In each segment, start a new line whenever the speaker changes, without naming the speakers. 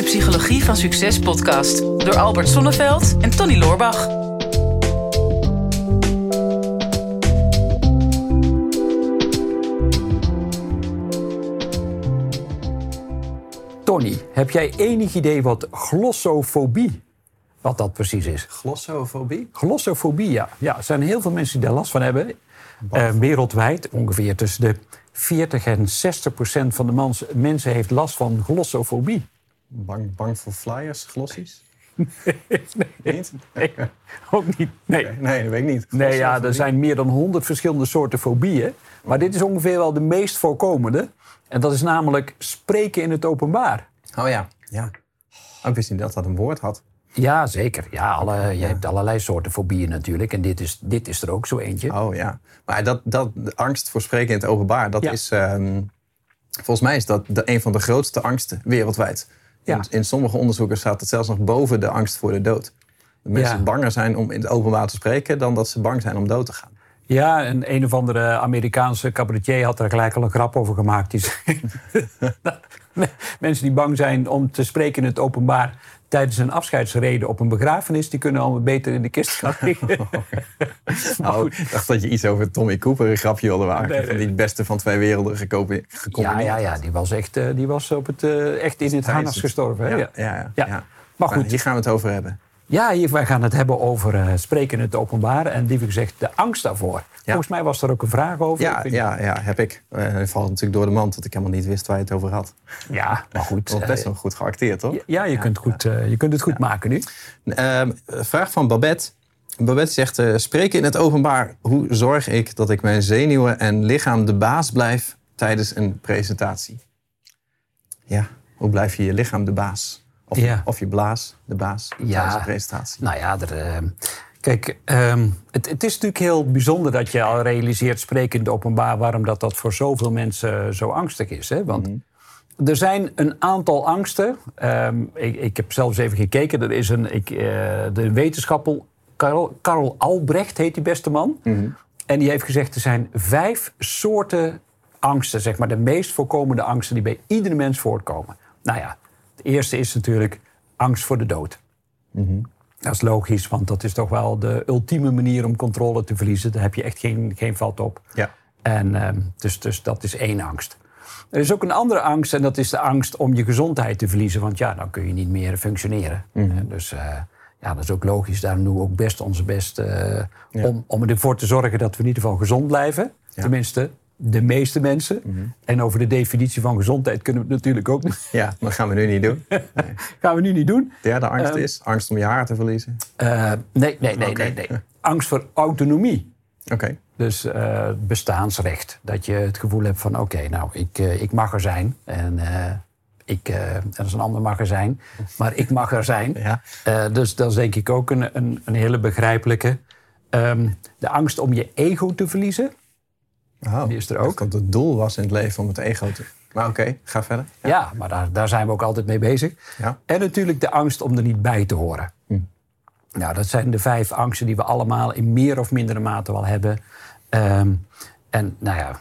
de Psychologie van Succes podcast door Albert Sonneveld en Tony Loorbach.
Tony, heb jij enig idee wat glossofobie, wat dat precies is?
Glossofobie?
Glossofobie, ja. ja. Er zijn heel veel mensen die daar last van hebben. Eh, wereldwijd, ongeveer tussen de 40 en 60 procent van de mans, mensen heeft last van glossofobie.
Bang, bang voor flyers, glossies?
nee,
Niet?
nee, ook niet. Nee.
Nee, dat weet ik niet.
Nee, ja, er zijn meer dan 100 verschillende soorten fobieën. Maar dit is ongeveer wel de meest voorkomende. En dat is namelijk spreken in het openbaar.
Oh ja, ja. Oh, ik wist niet dat dat een woord had.
Ja, zeker. Ja, alle, je hebt allerlei soorten fobieën natuurlijk. En dit is, dit is er ook zo eentje.
Oh ja. Maar dat, dat, de angst voor spreken in het openbaar, dat
Ja.
is... ehm, volgens mij is dat de, een van de grootste angsten wereldwijd.
Ja.
In, in sommige onderzoeken staat het zelfs nog boven de angst voor de dood. Dat mensen
Ja.
banger zijn om in het openbaar te spreken... dan dat ze bang zijn om dood te gaan.
Ja, en een of andere Amerikaanse cabaretier had er gelijk al een grap over gemaakt. Die zei, Mensen die bang zijn om te spreken in het openbaar tijdens een afscheidsreden op een begrafenis, die kunnen allemaal beter in de kist gaan liggen.
Oh, ik dacht dat je iets over Tommy Cooper een grapje wilde maken.
Nee, nee,
Van die het beste van twee werelden geco-
Ja, ja, ja, die was echt, eh, die was op het, eh, echt in het harnas gestorven. Hè?
Ja, ja, ja,
Ja.
ja.
Maar goed,
hier gaan we het over hebben.
Ja, hier, wij gaan het hebben over eh, spreken in het openbaar en liever gezegd de angst daarvoor. Volgens mij was er ook een vraag over.
Ja, ja, ja, heb ik. Het valt natuurlijk door de mand dat ik helemaal niet wist waar je het over had.
ja, maar goed.
Dat was best
eh,
wel goed geacteerd, toch?
ja, je, kunt goed, je kunt het goed maken nu.
Ehm, vraag van Babette. Babette zegt, spreken in het openbaar. Hoe zorg ik dat ik mijn zenuwen en lichaam de baas blijf tijdens een presentatie? Ja, hoe blijf je je lichaam de baas? Of,
Ja.
of je blaas de baas
Ja.
een presentatie?
Nou ja, er, eh, kijk, ehm, het, het is natuurlijk heel bijzonder dat je al realiseert spreken in het openbaar, waarom dat, dat voor zoveel mensen zo angstig is. Hè? Want er zijn een aantal angsten. Ehm, ik, ik heb zelfs even gekeken. Er is een, ik, eh, de wetenschapper Karl, Karl Albrecht heet die beste man. En die heeft gezegd er zijn vijf soorten angsten, zeg maar de meest voorkomende angsten die bij iedere mens voorkomen. Nou ja, het eerste is natuurlijk angst voor de dood. Dat is logisch, want dat is toch wel de ultieme manier om controle te verliezen. Daar heb je echt geen, geen vat op.
Ja.
En, ehm, dus, dus dat is één angst. Er is ook een andere angst en dat is de angst om je gezondheid te verliezen. Want ja, dan kun je niet meer functioneren. En Dus eh, ja, dat is ook logisch. Daarom doen we ook best onze best eh, om, om ervoor te zorgen dat we in ieder geval gezond blijven. Tenminste, de meeste mensen. En over de definitie van gezondheid kunnen we het natuurlijk ook niet.
Ja, dat gaan we nu niet doen.
gaan we nu niet doen.
Derde angst
Ehm,
is angst om je haar te verliezen.
Eh, nee, nee, nee, nee, nee. Angst voor autonomie.
Oké.
Dus eh, bestaansrecht. Dat je het gevoel hebt van oké, nou, ik, eh, ik mag er zijn. En eh, ik, eh, dat is een ander mag er zijn. Maar ik mag er zijn.
Ja.
Eh, dus dat is denk ik ook een, een, een hele begrijpelijke. Ehm, de angst om je ego te verliezen.
Oh,
Die is er ook.
Dat het doel was in het leven om het ego te... Maar oké, ga verder.
Ja, maar daar, daar zijn we ook altijd mee bezig.
Ja.
En natuurlijk de angst om er niet bij te horen. Nou, dat zijn de vijf angsten die we allemaal in meer of mindere mate wel hebben. Ehm, en nou ja,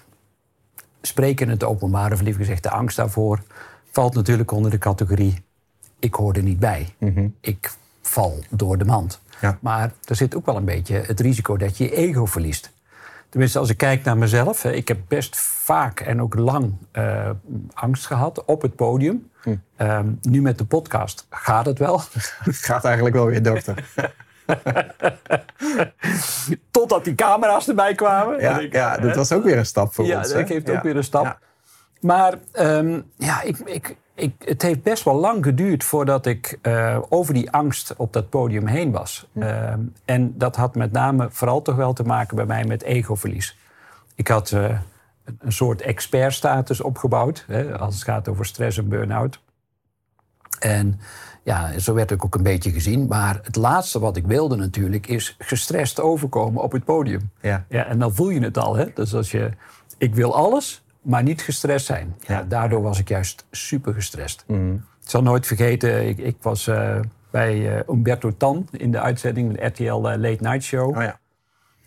spreken in het openbaar, of liever gezegd de angst daarvoor, valt natuurlijk onder de categorie: ik hoor er niet bij. Ik val door de mand.
Ja.
Maar er zit ook wel een beetje het risico dat je je ego verliest. Tenminste, als ik kijk naar mezelf, ik heb best vaak en ook lang eh, angst gehad op het podium. Ehm, nu met de podcast gaat het wel.
Gaat eigenlijk wel weer, dokter.
Totdat die camera's erbij kwamen.
Ja,
ik-
ja, dat was ook weer een stap voor
ja,
ons.
dat
hè?
geeft
Ja.
ook weer een stap.
Ja.
Maar ehm, ja, ik, ik, ik, het heeft best wel lang geduurd voordat ik eh, over die angst op dat podium heen was. Ehm, en dat had met name vooral toch wel te maken bij mij met egoverlies. Ik had eh, een- een soort expertstatus opgebouwd hè, als het gaat over stress en burn-out. En ja, zo werd ik ook een beetje gezien. Maar het laatste wat ik wilde natuurlijk is gestrest overkomen op het podium.
Ja.
Ja, en dan voel je het al. Hè? Dus als je, ik wil alles, maar niet gestrest zijn. Ja, daardoor was ik juist super gestrest.
Mhm.
Ik zal nooit vergeten, ik, ik was eh, bij eh, Umberto Tan in de uitzending, de RTL eh, Late Night Show.
Oh ja.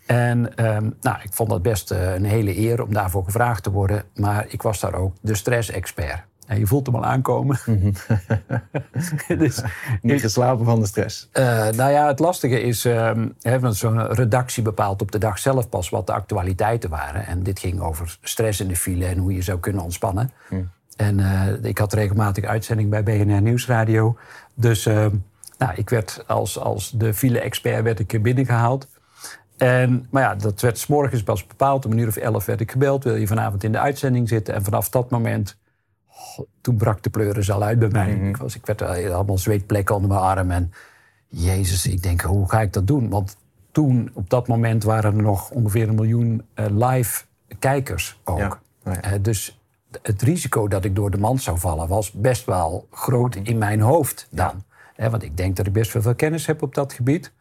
En ehm, nou, ik vond dat best een hele eer om daarvoor gevraagd te worden. Maar ik was daar ook de stress-expert. En je voelt hem al aankomen.
dus, Niet geslapen van de stress.
Uh, nou ja, het lastige is, uh, zo'n redactie bepaalt op de dag zelf pas wat de actualiteiten waren. En dit ging over stress in de file en hoe je zou kunnen ontspannen. Hm. En uh, ik had regelmatig uitzending bij BNR Nieuwsradio. Dus nou, ik werd als, als de file-expert werd ik binnengehaald. En, maar ja, dat werd s morgens pas bepaald. Om een uur of elf werd ik gebeld. Wil je vanavond in de uitzending zitten? En vanaf dat moment, toen brak de pleuris al uit bij mij. Mhm. ik, was, ik werd allemaal zweetplekken onder mijn arm. En jezus, ik denk, hoe ga ik dat doen? Want toen, op dat moment, waren er nog ongeveer een miljoen uh, live kijkers ook. Ja. Oh ja. Uh, dus het risico dat ik door de mand zou vallen was best wel groot in mijn hoofd dan. Ja. want ik denk dat ik best wel veel kennis heb op dat gebied.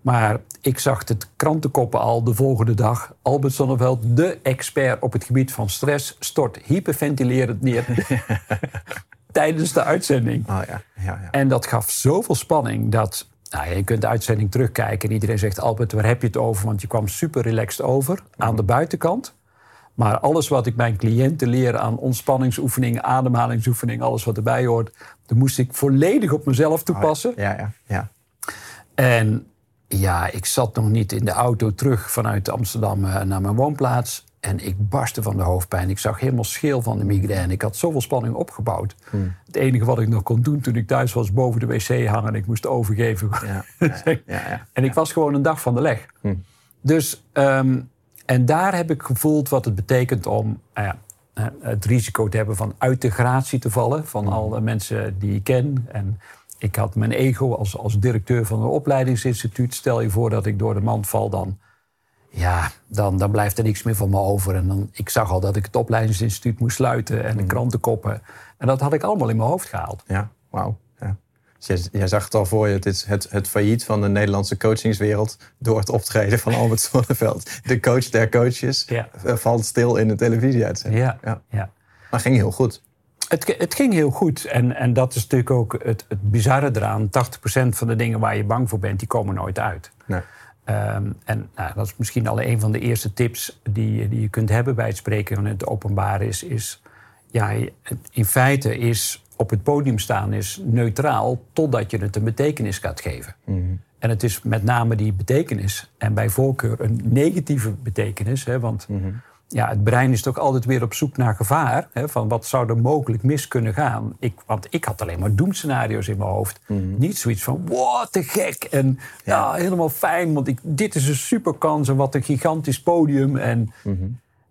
Maar ik zag het krantenkoppen al de volgende dag. Albert Sonneveld, de expert op het gebied van stress, stort hyperventilerend neer tijdens de uitzending.
Oh, ja. Ja, ja.
En dat gaf zoveel spanning dat. Nou, je kunt de uitzending terugkijken en iedereen zegt: Albert, waar heb je het over? Want je kwam super relaxed over aan de buitenkant. Maar alles wat ik mijn cliënten leer aan ontspanningsoefeningen, ademhalingsoefeningen, alles wat erbij hoort, dat moest ik volledig op mezelf toepassen.
Oh, ja, ja, ja.
En ja, ik zat nog niet in de auto terug vanuit Amsterdam eh, naar mijn woonplaats. En ik barstte van de hoofdpijn. Ik zag helemaal scheel van de migraine. Ik had zoveel spanning opgebouwd. Hmm. Het enige wat ik nog kon doen toen ik thuis was, boven de wc hangen. En ik moest overgeven. Ja, ja, ja, en ik was gewoon een dag van de leg. Hmm. Dus, um, en daar heb ik gevoeld wat het betekent om uh, het risico te hebben van uit de gratie te vallen. Van hmm. alle mensen die ik ken. En ik had mijn ego als, als directeur van een opleidingsinstituut. Stel je voor dat ik door de mand val, dan, ja, dan, dan blijft er niks meer van me over. En dan, ik zag al dat ik het opleidingsinstituut moest sluiten en de mhm. krantenkoppen. En dat had ik allemaal in mijn hoofd gehaald.
Ja, wauw. Ja. Dus jij, zag het al voor je, het is het, het failliet van de Nederlandse coachingswereld door het optreden van Albert Zonneveld. De coach der coaches ja. Eh, valt stil in de televisieuitzending.
Ja, ja. ja.
Maar ging heel goed.
Het, het, ging heel goed. En, en dat is natuurlijk ook het, het bizarre eraan. 80% van de dingen waar je bang voor bent, die komen nooit uit. Nee. Um, en nou, dat is misschien al een van de eerste tips die, die je kunt hebben bij het spreken van het openbaar. Is, is ja, in feite is op het podium staan is neutraal totdat je het een betekenis gaat geven. Mm En het is met name die betekenis en bij voorkeur een negatieve betekenis. Hè, want mm ja, het brein is toch altijd weer op zoek naar gevaar. Hè, van wat zou er mogelijk mis kunnen gaan. Ik, want ik had alleen maar doemscenario's in mijn hoofd. Mhm. Niet zoiets van, wow, te gek. En ja, helemaal fijn, want ik, dit is een superkans. En wat een gigantisch podium. En, mhm.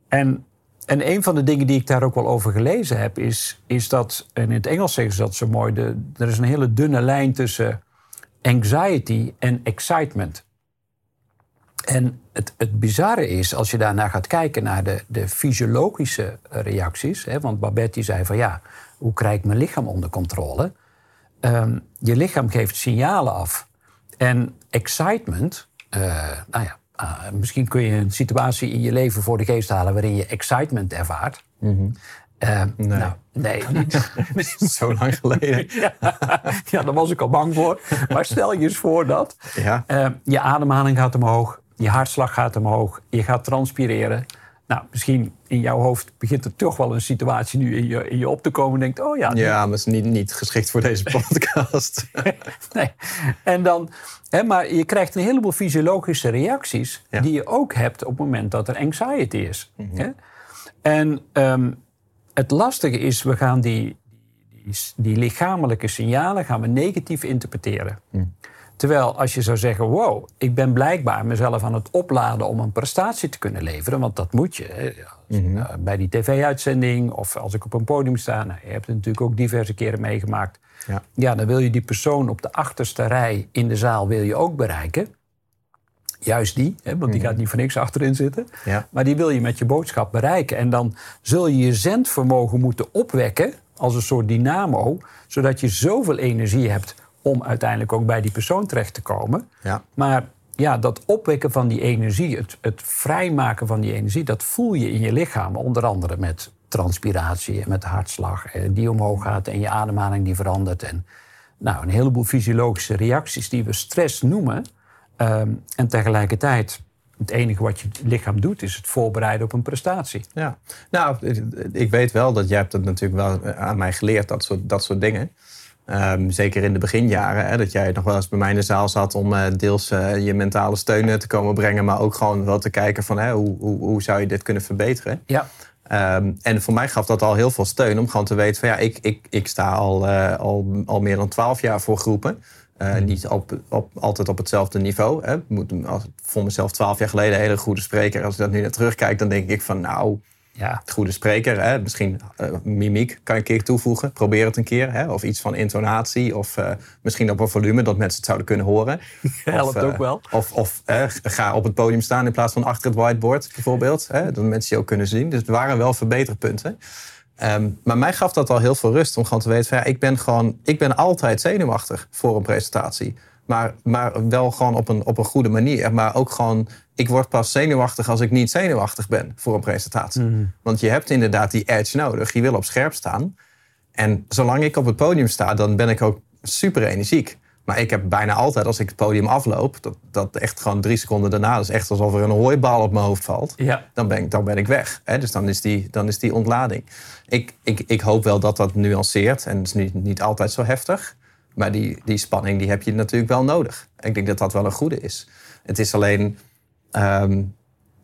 en, en een van de dingen die ik daar ook wel over gelezen heb... is, is dat, en in het Engels zeggen ze dat zo mooi... De, er is een hele dunne lijn tussen anxiety en excitement. En het, het bizarre is, als je daarna gaat kijken naar de, de fysiologische reacties. Hè, want Babette zei van ja, hoe krijg ik mijn lichaam onder controle? Um, je lichaam geeft signalen af. En excitement, uh, nou ja, uh, misschien kun je een situatie in je leven voor de geest halen waarin je excitement ervaart. Mm -hmm.
uh, nee. Nou,
nee, niet.
Zo lang geleden.
ja, ja, daar was ik al bang voor. Maar stel je eens voor dat ja. je ademhaling gaat omhoog, je hartslag gaat omhoog, je gaat transpireren. Nou, misschien in jouw hoofd begint er toch wel een situatie nu in je, in je op te komen. En denkt, oh ja.
Ja, maar het is niet, niet geschikt voor deze podcast.
nee. En dan, hè, maar je krijgt een heleboel fysiologische reacties die je ook hebt op het moment dat er anxiety is. Mm hè? En um, het lastige is, we gaan die, die, die, lichamelijke signalen gaan we negatief interpreteren. Mm. Terwijl als je zou zeggen, wow, ik ben blijkbaar mezelf aan het opladen om een prestatie te kunnen leveren, want dat moet je. Mhm. Eh, bij die tv-uitzending of als ik op een podium sta, nou, je hebt het natuurlijk ook diverse keren meegemaakt. Ja. ja, dan wil je die persoon op de achterste rij in de zaal wil je ook bereiken. Juist die, hè, want die mhm. gaat niet voor niks achterin zitten. Ja. Maar die wil je met je boodschap bereiken. En dan zul je je zendvermogen moeten opwekken als een soort dynamo, zodat je zoveel energie hebt om uiteindelijk ook bij die persoon terecht te komen. Ja. Maar ja, dat opwekken van die energie, het, het vrijmaken van die energie, dat voel je in je lichaam. Onder andere met transpiratie en met hartslag eh, die omhoog gaat en je ademhaling die verandert. En nou, een heleboel fysiologische reacties die we stress noemen. Um, en tegelijkertijd het enige wat je lichaam doet, is het voorbereiden op een prestatie.
Ja, nou, ik weet wel dat jij hebt het natuurlijk wel aan mij geleerd, dat soort, dat soort dingen. Um, zeker in de beginjaren, hè, dat jij nog wel eens bij mij in de zaal zat om uh, deels uh, je mentale steun te komen brengen, maar ook gewoon wel te kijken van hè, hoe, hoe, hoe zou je dit kunnen verbeteren.
Ja.
Um, en voor mij gaf dat al heel veel steun om gewoon te weten van ja, ik, ik, ik sta al, uh, al, al meer dan twaalf jaar voor groepen. Uh, niet op, op, altijd op hetzelfde niveau. Hè. Moet, als, voor mezelf twaalf jaar geleden een hele goede spreker. Als ik dat nu naar terugkijk, dan denk ik van nou, ja. goede spreker. Hè. Misschien uh, mimiek kan je een keer toevoegen. Probeer het een keer. Hè. Of iets van intonatie. Of uh, misschien op een volume dat mensen het zouden kunnen horen.
Helpt
of,
ook wel.
Of, of ga op het podium staan in plaats van achter het whiteboard bijvoorbeeld. Hè. Dat mensen je ook kunnen zien. Dus er waren wel verbeterpunten. Um, maar mij gaf dat al heel veel rust om gewoon te weten van ja, ik ben gewoon, ik ben altijd zenuwachtig voor een presentatie. Maar, maar wel gewoon op een, op een goede manier. Maar ook gewoon, ik word pas zenuwachtig als ik niet zenuwachtig ben voor een presentatie. Mm. Want je hebt inderdaad die edge nodig. Je wil op scherp staan. En zolang ik op het podium sta, dan ben ik ook super energiek. Maar ik heb bijna altijd, als ik het podium afloop, dat, dat echt gewoon drie seconden daarna, dat is echt alsof er een hooibal op mijn hoofd valt,
ja.
dan, ben ik, dan ben ik weg. Hè? Dus dan is, die, dan is die ontlading. Ik, ik, ik hoop wel dat dat nuanceert en het is niet, niet altijd zo heftig. Maar die, die spanning die heb je natuurlijk wel nodig. Ik denk dat dat wel een goede is. Het is alleen, um,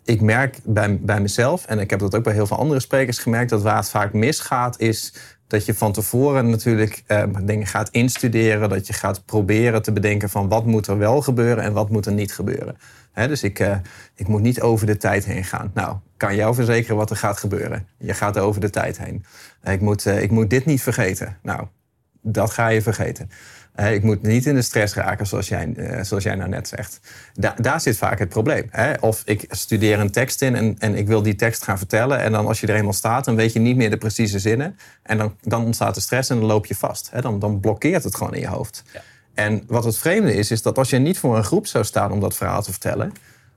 ik merk bij, bij mezelf, en ik heb dat ook bij heel veel andere sprekers gemerkt, dat waar het vaak misgaat is dat je van tevoren natuurlijk eh, dingen gaat instuderen. Dat je gaat proberen te bedenken van wat moet er wel gebeuren en wat moet er niet gebeuren. Dus ik, uh, ik moet niet over de tijd heen gaan. Nou, kan jou verzekeren wat er gaat gebeuren. Je gaat over de tijd heen. Ik moet, uh, ik moet dit niet vergeten. Nou, dat ga je vergeten. Uh, ik moet niet in de stress raken, zoals jij, uh, zoals jij nou net zegt. Da daar zit vaak het probleem. Hè? Of ik studeer een tekst in en, en ik wil die tekst gaan vertellen. En dan als je er eenmaal staat, dan weet je niet meer de precieze zinnen. En dan, dan ontstaat de stress en dan loop je vast. Hè? Dan, dan blokkeert het gewoon in je hoofd. Ja. En wat het vreemde is, is dat als je niet voor een groep zou staan om dat verhaal te vertellen.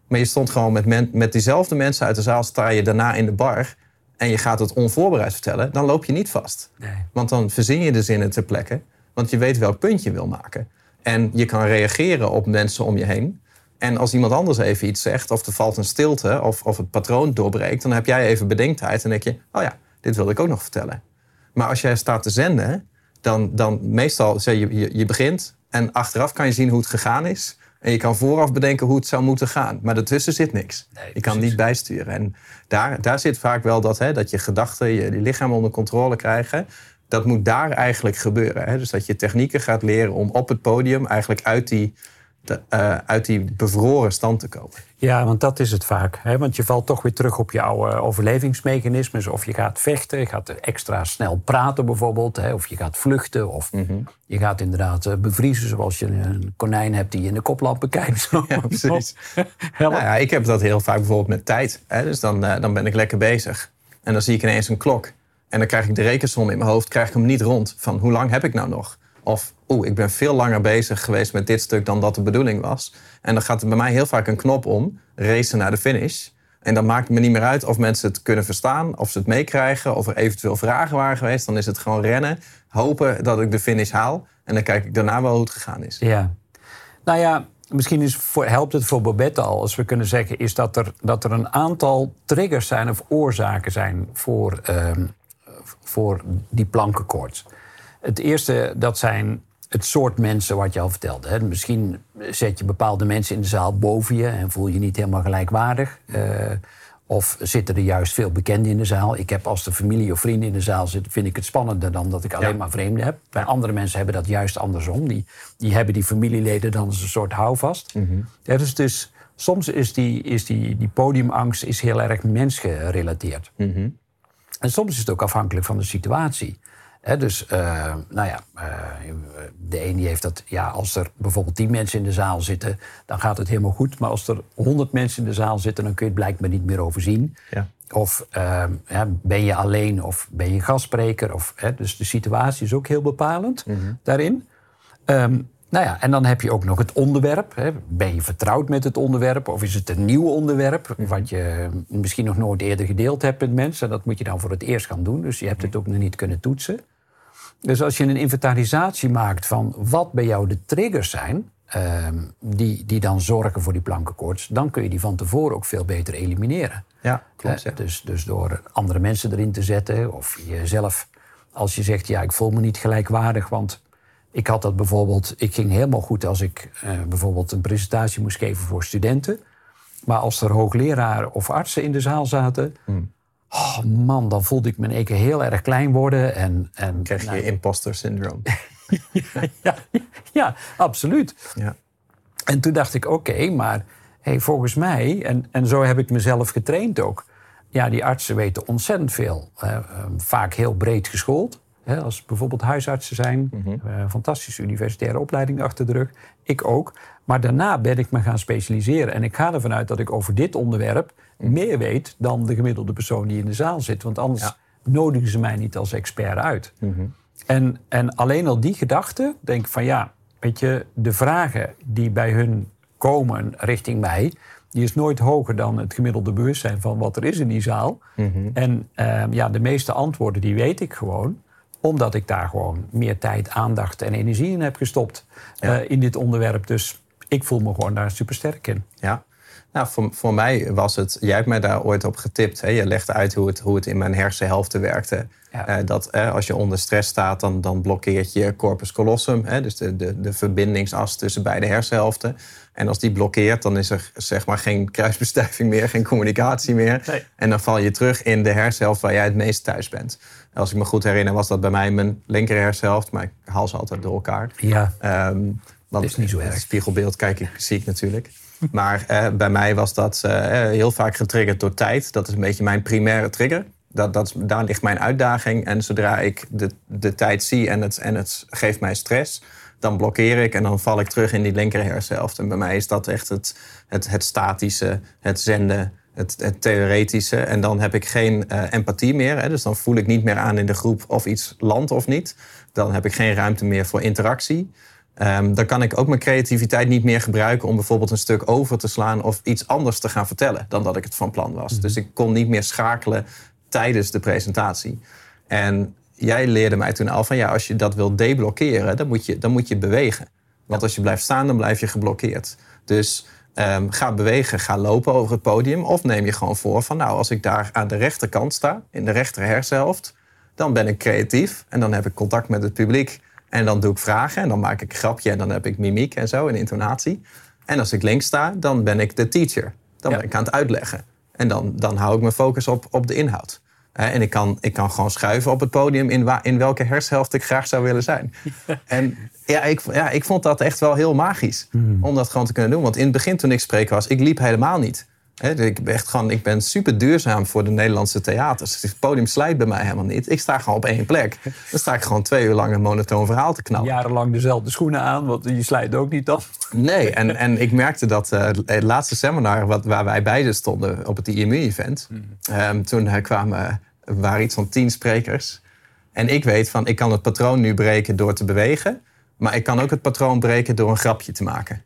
Maar je stond gewoon met, met diezelfde mensen uit de zaal, sta je daarna in de bar. En je gaat het onvoorbereid vertellen, dan loop je niet vast.
Nee.
Want dan verzin je de zinnen ter plekke. Want je weet welk punt je wil maken. En je kan reageren op mensen om je heen. En als iemand anders even iets zegt, of er valt een stilte, of, of het patroon doorbreekt, dan heb jij even bedenktijd en denk je: oh ja, dit wilde ik ook nog vertellen. Maar als jij staat te zenden, dan, dan meestal zeg je, je, je begint en achteraf kan je zien hoe het gegaan is. En je kan vooraf bedenken hoe het zou moeten gaan. Maar daartussen zit niks.
Nee,
je kan niet bijsturen. En daar, daar zit vaak wel dat, hè, dat je gedachten, je, je lichaam onder controle krijgen dat moet daar eigenlijk gebeuren. Hè? Dus dat je technieken gaat leren om op het podium eigenlijk uit die, de, uh, uit die bevroren stand te komen.
Ja, want dat is het vaak. Hè? Want je valt toch weer terug op jouw uh, overlevingsmechanismes. Of je gaat vechten, je gaat extra snel praten bijvoorbeeld. Hè? Of je gaat vluchten. Of
mm -hmm.
je gaat inderdaad uh, bevriezen zoals je een konijn hebt die in de koplampen kijkt. Zo.
Ja, precies. nou ja, ik heb dat heel vaak bijvoorbeeld met tijd. Hè? Dus dan, dan ben ik lekker bezig. En dan zie ik ineens een klok. En dan krijg ik de rekensom in mijn hoofd, krijg ik hem niet rond. Van hoe lang heb ik nou nog? Of, oeh, ik ben veel langer bezig geweest met dit stuk dan dat de bedoeling was. En dan gaat er bij mij heel vaak een knop om, racen naar de finish. En dan maakt het me niet meer uit of mensen het kunnen verstaan, of ze het meekrijgen, of er eventueel vragen waren geweest. Dan is het gewoon rennen, hopen dat ik de finish haal. En dan kijk ik daarna wel hoe het gegaan is.
Ja. Nou ja, misschien is voor, helpt het voor Bobette al, als we kunnen zeggen, is dat er, dat er een aantal triggers zijn of oorzaken zijn voor. Um, voor die plankenkoorts. Het eerste, dat zijn het soort mensen wat je al vertelde. Hè. Misschien zet je bepaalde mensen in de zaal boven je en voel je niet helemaal gelijkwaardig. Uh, of zitten er juist veel bekenden in de zaal? Ik heb als de familie of vrienden in de zaal zitten, vind ik het spannender dan dat ik alleen ja. maar vreemden heb. Bij andere mensen hebben dat juist andersom. Die, die hebben die familieleden dan als een soort houvast.
Mm -hmm.
ja, dus, dus soms is die, is die, die podiumangst is heel erg mensgerelateerd.
Mm -hmm.
En soms is het ook afhankelijk van de situatie. He, dus, uh, nou ja, uh, de een die heeft dat, ja, als er bijvoorbeeld tien mensen in de zaal zitten, dan gaat het helemaal goed. Maar als er honderd mensen in de zaal zitten, dan kun je het blijkbaar niet meer overzien.
Ja.
Of uh, ja, ben je alleen of ben je gastspreker? Of, he, dus de situatie is ook heel bepalend
mm -hmm.
daarin. Um, nou ja, en dan heb je ook nog het onderwerp. Hè. Ben je vertrouwd met het onderwerp? Of is het een nieuw onderwerp wat je misschien nog nooit eerder gedeeld hebt met mensen? Dat moet je dan voor het eerst gaan doen. Dus je hebt het ook nog niet kunnen toetsen. Dus als je een inventarisatie maakt van wat bij jou de triggers zijn, ehm, die, die dan zorgen voor die plankenkoorts, dan kun je die van tevoren ook veel beter elimineren.
Ja, klopt. Ja.
dus, dus door andere mensen erin te zetten of jezelf, als je zegt, ja, ik voel me niet gelijkwaardig, want ik had dat bijvoorbeeld, ik ging helemaal goed als ik eh, bijvoorbeeld een presentatie moest geven voor studenten. Maar als er hoogleraren of artsen in de zaal zaten, oh man, dan voelde ik me in één keer heel erg klein worden. En, en,
Krijg je
nou,
imposter syndroom.
ja, ja, absoluut.
ja.
En toen dacht ik, oké, maar hey, volgens mij, en, en zo heb ik mezelf getraind ook. Ja, die artsen weten ontzettend veel. hè, eh, vaak heel breed geschoold. Als bijvoorbeeld huisartsen zijn. eh, fantastische universitaire opleiding achter de rug. Ik ook. Maar daarna ben ik me gaan specialiseren. En ik ga ervan uit dat ik over dit onderwerp meer weet dan de gemiddelde persoon die in de zaal zit. Want anders
Ja.
nodigen ze mij niet als expert uit. En, en alleen al die gedachte, denk ik van ja, weet je, de vragen die bij hun komen richting mij, die is nooit hoger dan het gemiddelde bewustzijn van wat er is in die zaal. En ehm, ja, de meeste antwoorden die weet ik gewoon, omdat ik daar gewoon meer tijd, aandacht en energie in heb gestopt
Ja.
eh, in dit onderwerp. Dus ik voel me gewoon daar super sterk in.
Ja. Nou, voor, voor mij was het... Jij hebt mij daar ooit op getipt. Hè? Je legde uit hoe het, hoe het in mijn hersenhelften werkte.
Ja.
Eh, dat als je onder stress staat, dan, dan blokkeert je corpus callosum. Hè? Dus de, de, de verbindingsas tussen beide hersenhelften. En als die blokkeert, dan is er zeg maar geen kruisbestuiving meer, geen communicatie meer.
Nee.
En dan val je terug in de hersenhelft waar jij het meest thuis bent. Als ik me goed herinner, was dat bij mij mijn linker hersenhelft. Maar ik haal ze altijd door elkaar.
Ja,
Ehm, want
Is niet zo erg.
Het spiegelbeeld kijk ik, zie ik natuurlijk. Maar eh, bij mij was dat eh, heel vaak getriggerd door tijd. Dat is een beetje mijn primaire trigger. Dat, dat, daar ligt mijn uitdaging. En zodra ik de, de tijd zie en het, en het geeft mij stress... dan blokkeer ik en dan val ik terug in die linker hersenhelft. En bij mij is dat echt het, het, het statische, het zenden, het, het theoretische. En dan heb ik geen eh, empathie meer. Hè? Dus dan voel ik niet meer aan in de groep of iets landt of niet. Dan heb ik geen ruimte meer voor interactie. Ehm, dan kan ik ook mijn creativiteit niet meer gebruiken om bijvoorbeeld een stuk over te slaan of iets anders te gaan vertellen dan dat ik het van plan was. Dus ik kon niet meer schakelen tijdens de presentatie. En jij leerde mij toen al van ja, als je dat wil deblokkeren, dan moet je, dan moet je bewegen. Want als je blijft staan, dan blijf je geblokkeerd. Dus ehm, ga bewegen, ga lopen over het podium. Of neem je gewoon voor van nou, als ik daar aan de rechterkant sta, in de rechter hersenhelft, dan ben ik creatief en dan heb ik contact met het publiek. En dan doe ik vragen en dan maak ik een grapje en dan heb ik mimiek en zo en intonatie. En als ik links sta, dan ben ik de teacher. Dan
Ja.
ben ik aan het uitleggen. En dan, dan hou ik mijn focus op, op de inhoud. En ik kan, ik kan gewoon schuiven op het podium in, wa- in welke hersenhelft ik graag zou willen zijn. En ja ik, ja, ik vond dat echt wel heel magisch om dat gewoon te kunnen doen. Want in het begin toen ik spreek was, ik liep helemaal niet. Hè, dus ik, ben echt gewoon, ik ben super duurzaam voor de Nederlandse theaters. Het podium slijt bij mij helemaal niet. Ik sta gewoon op één plek. Dan sta ik gewoon twee uur lang een monotoon verhaal te knallen.
jarenlang dezelfde schoenen aan, want je slijt ook niet dan.
Nee, en, en ik merkte dat eh, het laatste seminar wat, waar wij beiden stonden op het IMU-event, ehm, toen eh, kwamen, waren iets van tien sprekers. En ik weet van, ik kan het patroon nu breken door te bewegen, maar ik kan ook het patroon breken door een grapje te maken.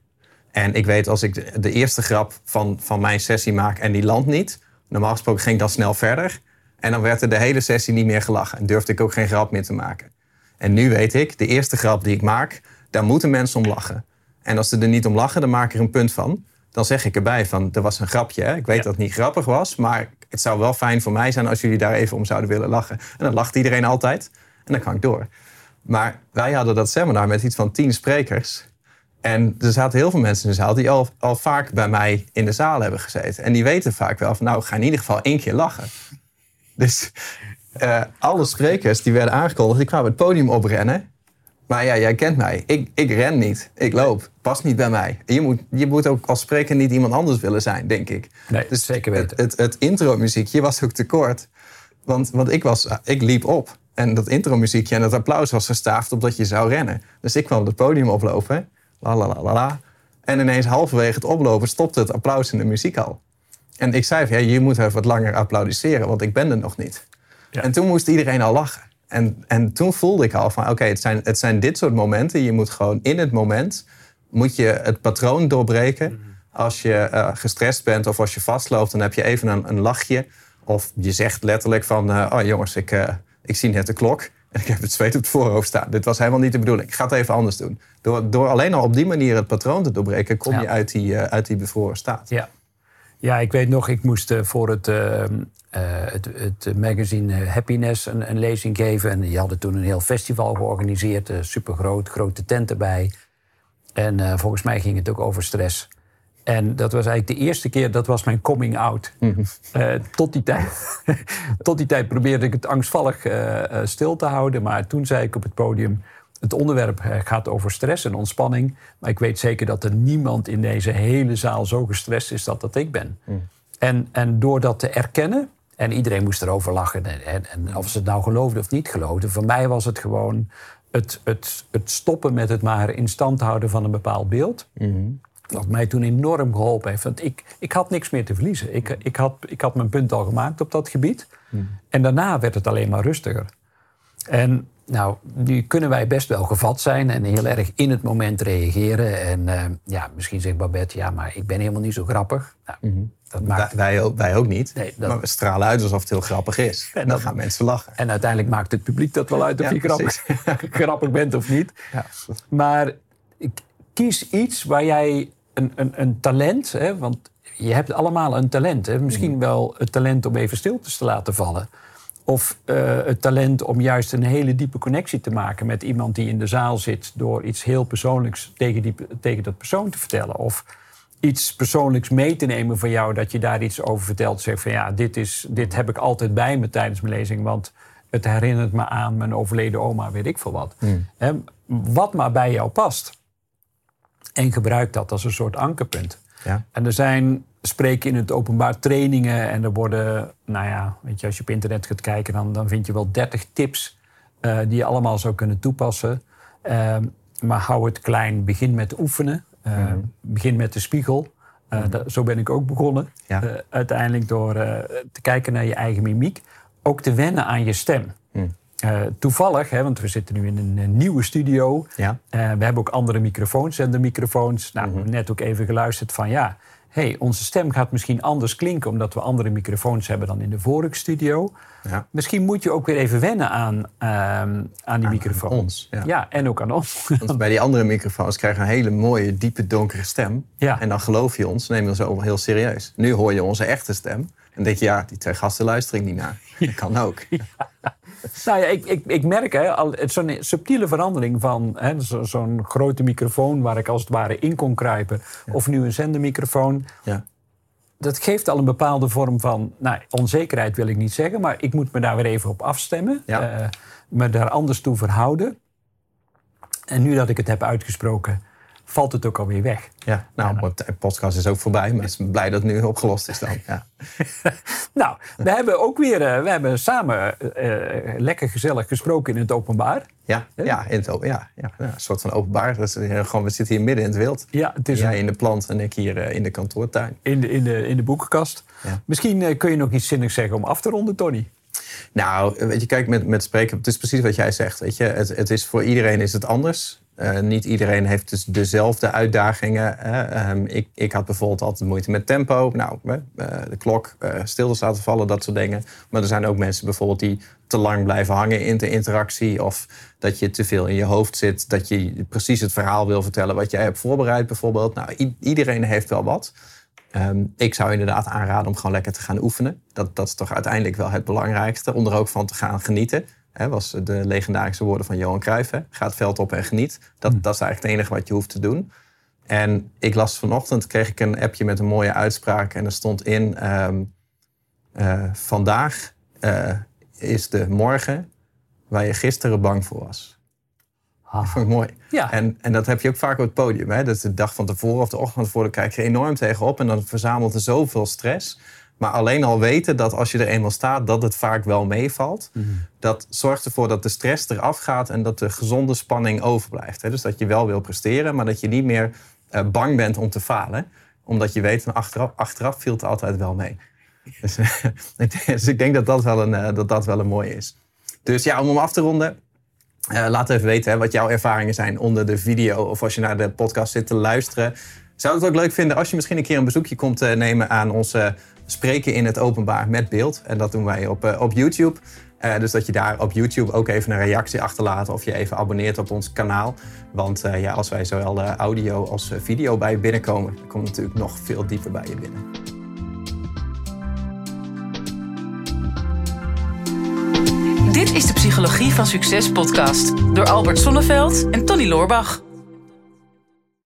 En ik weet als ik de, eerste grap van, van mijn sessie maak en die landt niet, normaal gesproken ging ik dan snel verder. En dan werd er de hele sessie niet meer gelachen en durfde ik ook geen grap meer te maken. En nu weet ik, de eerste grap die ik maak, daar moeten mensen om lachen. En als ze er niet om lachen, dan maak ik er een punt van. Dan zeg ik erbij van, er was een grapje. Hè? Ik weet
Ja.
dat het niet grappig was, maar het zou wel fijn voor mij zijn als jullie daar even om zouden willen lachen. En dan lacht iedereen altijd en dan kan ik door. Maar wij hadden dat seminar met iets van tien sprekers. En er zaten heel veel mensen in de zaal die al, al vaak bij mij in de zaal hebben gezeten. En die weten vaak wel van, nou, ga in ieder geval één keer lachen. Dus eh, alle sprekers die werden aangekondigd, die kwamen het podium oprennen. Maar ja, jij kent mij. Ik, ik ren niet. Ik loop. Past niet bij mij. Je moet, je moet ook als spreker niet iemand anders willen zijn, denk ik.
Nee, zeker weten.
Het, het, het intro-muziekje was ook te kort. Want, want ik, was, ik liep op. En dat intro-muziekje en dat applaus was gestaafd op dat je zou rennen. Dus ik kwam op het podium oplopen. La la la la la. En ineens halverwege het oplopen stopte het applaus in de muziek al. En ik zei van, ja, je moet even wat langer applaudisseren, want ik ben er nog niet.
Ja.
En toen moest iedereen al lachen. En, en toen voelde ik al van, oké, het, zijn, het zijn dit soort momenten. Je moet gewoon in het moment, moet je het patroon doorbreken. Als je eh, gestrest bent of als je vastloopt, dan heb je even een, een lachje. Of je zegt letterlijk van, eh, oh jongens, ik, eh, ik zie net de klok. En ik heb het zweet op het voorhoofd staan. Dit was helemaal niet de bedoeling. Ik ga het even anders doen. Door, door alleen al op die manier het patroon te doorbreken, kom je uit die, uit die bevroren staat.
Ja. Ja, ik weet nog, ik moest eh, voor het, eh, eh, het, het magazine eh, Happiness een, een lezing geven. En die hadden toen een heel festival georganiseerd. super supergroot, grote tent erbij. En volgens mij ging het ook over stress. En dat was eigenlijk de eerste keer, dat was mijn coming out. Eh, tot, die tijd, tot die tijd probeerde ik het angstvallig stil te houden. Maar toen zei ik op het podium... het onderwerp eh, gaat over stress en ontspanning. Maar ik weet zeker dat er niemand in deze hele zaal zo gestrest is dat dat ik ben. En, en door dat te erkennen... en iedereen moest erover lachen... en, en, en of ze het nou geloofden of niet geloofden... voor mij was het gewoon het, het, het stoppen met het maar in stand houden van een bepaald beeld... Wat mij toen enorm geholpen heeft. Want ik, ik had niks meer te verliezen. Ik, ik, had, ik had mijn punt al gemaakt op dat gebied. En daarna werd het alleen maar rustiger. En nou, nu kunnen wij best wel gevat zijn en heel erg in het moment reageren. En eh, ja, misschien zegt Babette, ja, maar ik ben helemaal niet zo grappig. Nou, dat maakt,
Wij, ook, wij ook niet.
Nee, dat-
Maar we stralen uit alsof het heel grappig is. En dan
dat-
gaan mensen lachen.
En uiteindelijk maakt het publiek dat wel uit of
Ja,
je grappig, grappig bent of niet. Maar ik- kies iets waar jij een, een, een talent, hè, want je hebt allemaal een talent. Hè, misschien wel het talent om even stil te laten vallen. Of eh, het talent om juist een hele diepe connectie te maken met iemand die in de zaal zit. door iets heel persoonlijks tegen, die, tegen dat persoon te vertellen. Of iets persoonlijks mee te nemen van jou, dat je daar iets over vertelt. Zeg van ja, dit, is, dit heb ik altijd bij me tijdens mijn lezing. Want het herinnert me aan mijn overleden oma, weet ik veel wat. Hè, wat maar bij jou past. En gebruik dat als een soort ankerpunt.
Ja.
En er zijn spreken in het openbaar trainingen. En er worden, nou ja, weet je, als je op internet gaat kijken, dan, dan vind je wel 30 tips eh, die je allemaal zou kunnen toepassen. Ehm, maar hou het klein. Begin met oefenen. Eh, Begin met de spiegel. Eh, da- zo ben ik ook begonnen.
Ja.
Uiteindelijk door te kijken naar je eigen mimiek. Ook te wennen aan je stem. Eh, toevallig, hè, want we zitten nu in een, nieuwe studio.
Ja.
We hebben ook andere microfoons, zendermicrofoons. Nou, we hebben net ook even geluisterd van ja, hey, onze stem gaat misschien anders klinken omdat we andere microfoons hebben dan in de vorige studio.
Ja.
Misschien moet je ook weer even wennen aan, ehm, aan die microfoon.
ons, ja.
en ook aan ons.
Want bij die andere microfoons krijg je een hele mooie, diepe, donkere stem.
Ja.
En dan geloof je ons, neem je ons allemaal heel serieus. Nu hoor je onze echte stem. En denk je, ja, die twee gasten luisteren niet naar. Dat kan ook.
Nou ja, ik, ik, ik merk zo'n subtiele verandering van hè, zo- zo'n grote microfoon waar ik als het ware in kon kruipen, of nu een zendermicrofoon.
Ja.
Dat geeft al een bepaalde vorm van, nou, onzekerheid wil ik niet zeggen, maar ik moet me daar weer even op afstemmen,
Ja.
eh, me daar anders toe verhouden. En nu dat ik het heb uitgesproken, valt het ook alweer weg.
Ja, nou, de podcast is ook voorbij. Maar ik ben blij dat het nu opgelost is dan. Ja.
Nou, we hebben ook weer, eh, we hebben samen eh, eh, lekker gezellig gesproken in het openbaar.
Ja, ja, in het, ja, ja, een soort van openbaar. Dat is, gewoon, we zitten hier midden in het wild.
Ja, het is
Jij
een-
in de plant en ik hier in de kantoortuin.
in de, in de, in de boekenkast.
Ja.
Misschien kun je nog iets zinnigs zeggen om af te ronden, Tony.
Nou, weet je, kijk, met, met spreken, het is precies wat jij zegt. Weet je, het, het is voor iedereen is het anders. Eh, niet iedereen heeft dus dezelfde uitdagingen. Ehm, ik, ik had bijvoorbeeld altijd moeite met tempo. Nou, eh, de klok eh, stil te laten vallen, dat soort dingen. Maar er zijn ook mensen bijvoorbeeld die te lang blijven hangen in de interactie. Of dat je te veel in je hoofd zit. Dat je precies het verhaal wil vertellen wat jij hebt voorbereid bijvoorbeeld. Nou, iedereen heeft wel wat. Ehm, ik zou inderdaad aanraden om gewoon lekker te gaan oefenen. Dat, dat is toch uiteindelijk wel het belangrijkste. Om er ook van te gaan genieten. Hè, was de legendarische woorden van Johan Cruijff. Hè? Ga het veld op en geniet. Dat, dat is eigenlijk het enige wat je hoeft te doen. En ik las vanochtend, kreeg ik een appje met een mooie uitspraak. En er stond in... ehm, eh, vandaag eh, is de morgen waar je gisteren bang voor was. Dat vond ik mooi.
Ja.
En, en dat heb je ook vaak op het podium. Hè? Dat is de dag van tevoren of de ochtend van tevoren. Kijk je enorm tegenop. En dan verzamelt er zoveel stress. Maar alleen al weten dat als je er eenmaal staat, dat het vaak wel meevalt. Dat zorgt ervoor dat de stress eraf gaat en dat de gezonde spanning overblijft. Dus dat je wel wil presteren, maar dat je niet meer eh, bang bent om te falen. Omdat je weet, van achteraf, achteraf viel het altijd wel mee. Dus, dus ik denk dat dat wel een, eh, dat dat wel een mooie is. Dus ja, om hem af te ronden. Eh, laat even weten hè, wat jouw ervaringen zijn onder de video of als je naar de podcast zit te luisteren. Zou het ook leuk vinden als je misschien een keer een bezoekje komt eh, nemen aan onze Spreken in het Openbaar met beeld. En dat doen wij op, eh, op YouTube. Uh, dus dat je daar op YouTube ook even een reactie achterlaat of je even abonneert op ons kanaal. Want uh, ja, als wij zowel audio als video bij je binnenkomen, dan komt natuurlijk nog veel dieper bij je binnen.
Dit is de Psychologie van Succes podcast door Albert Sonneveld en Tony Loorbach.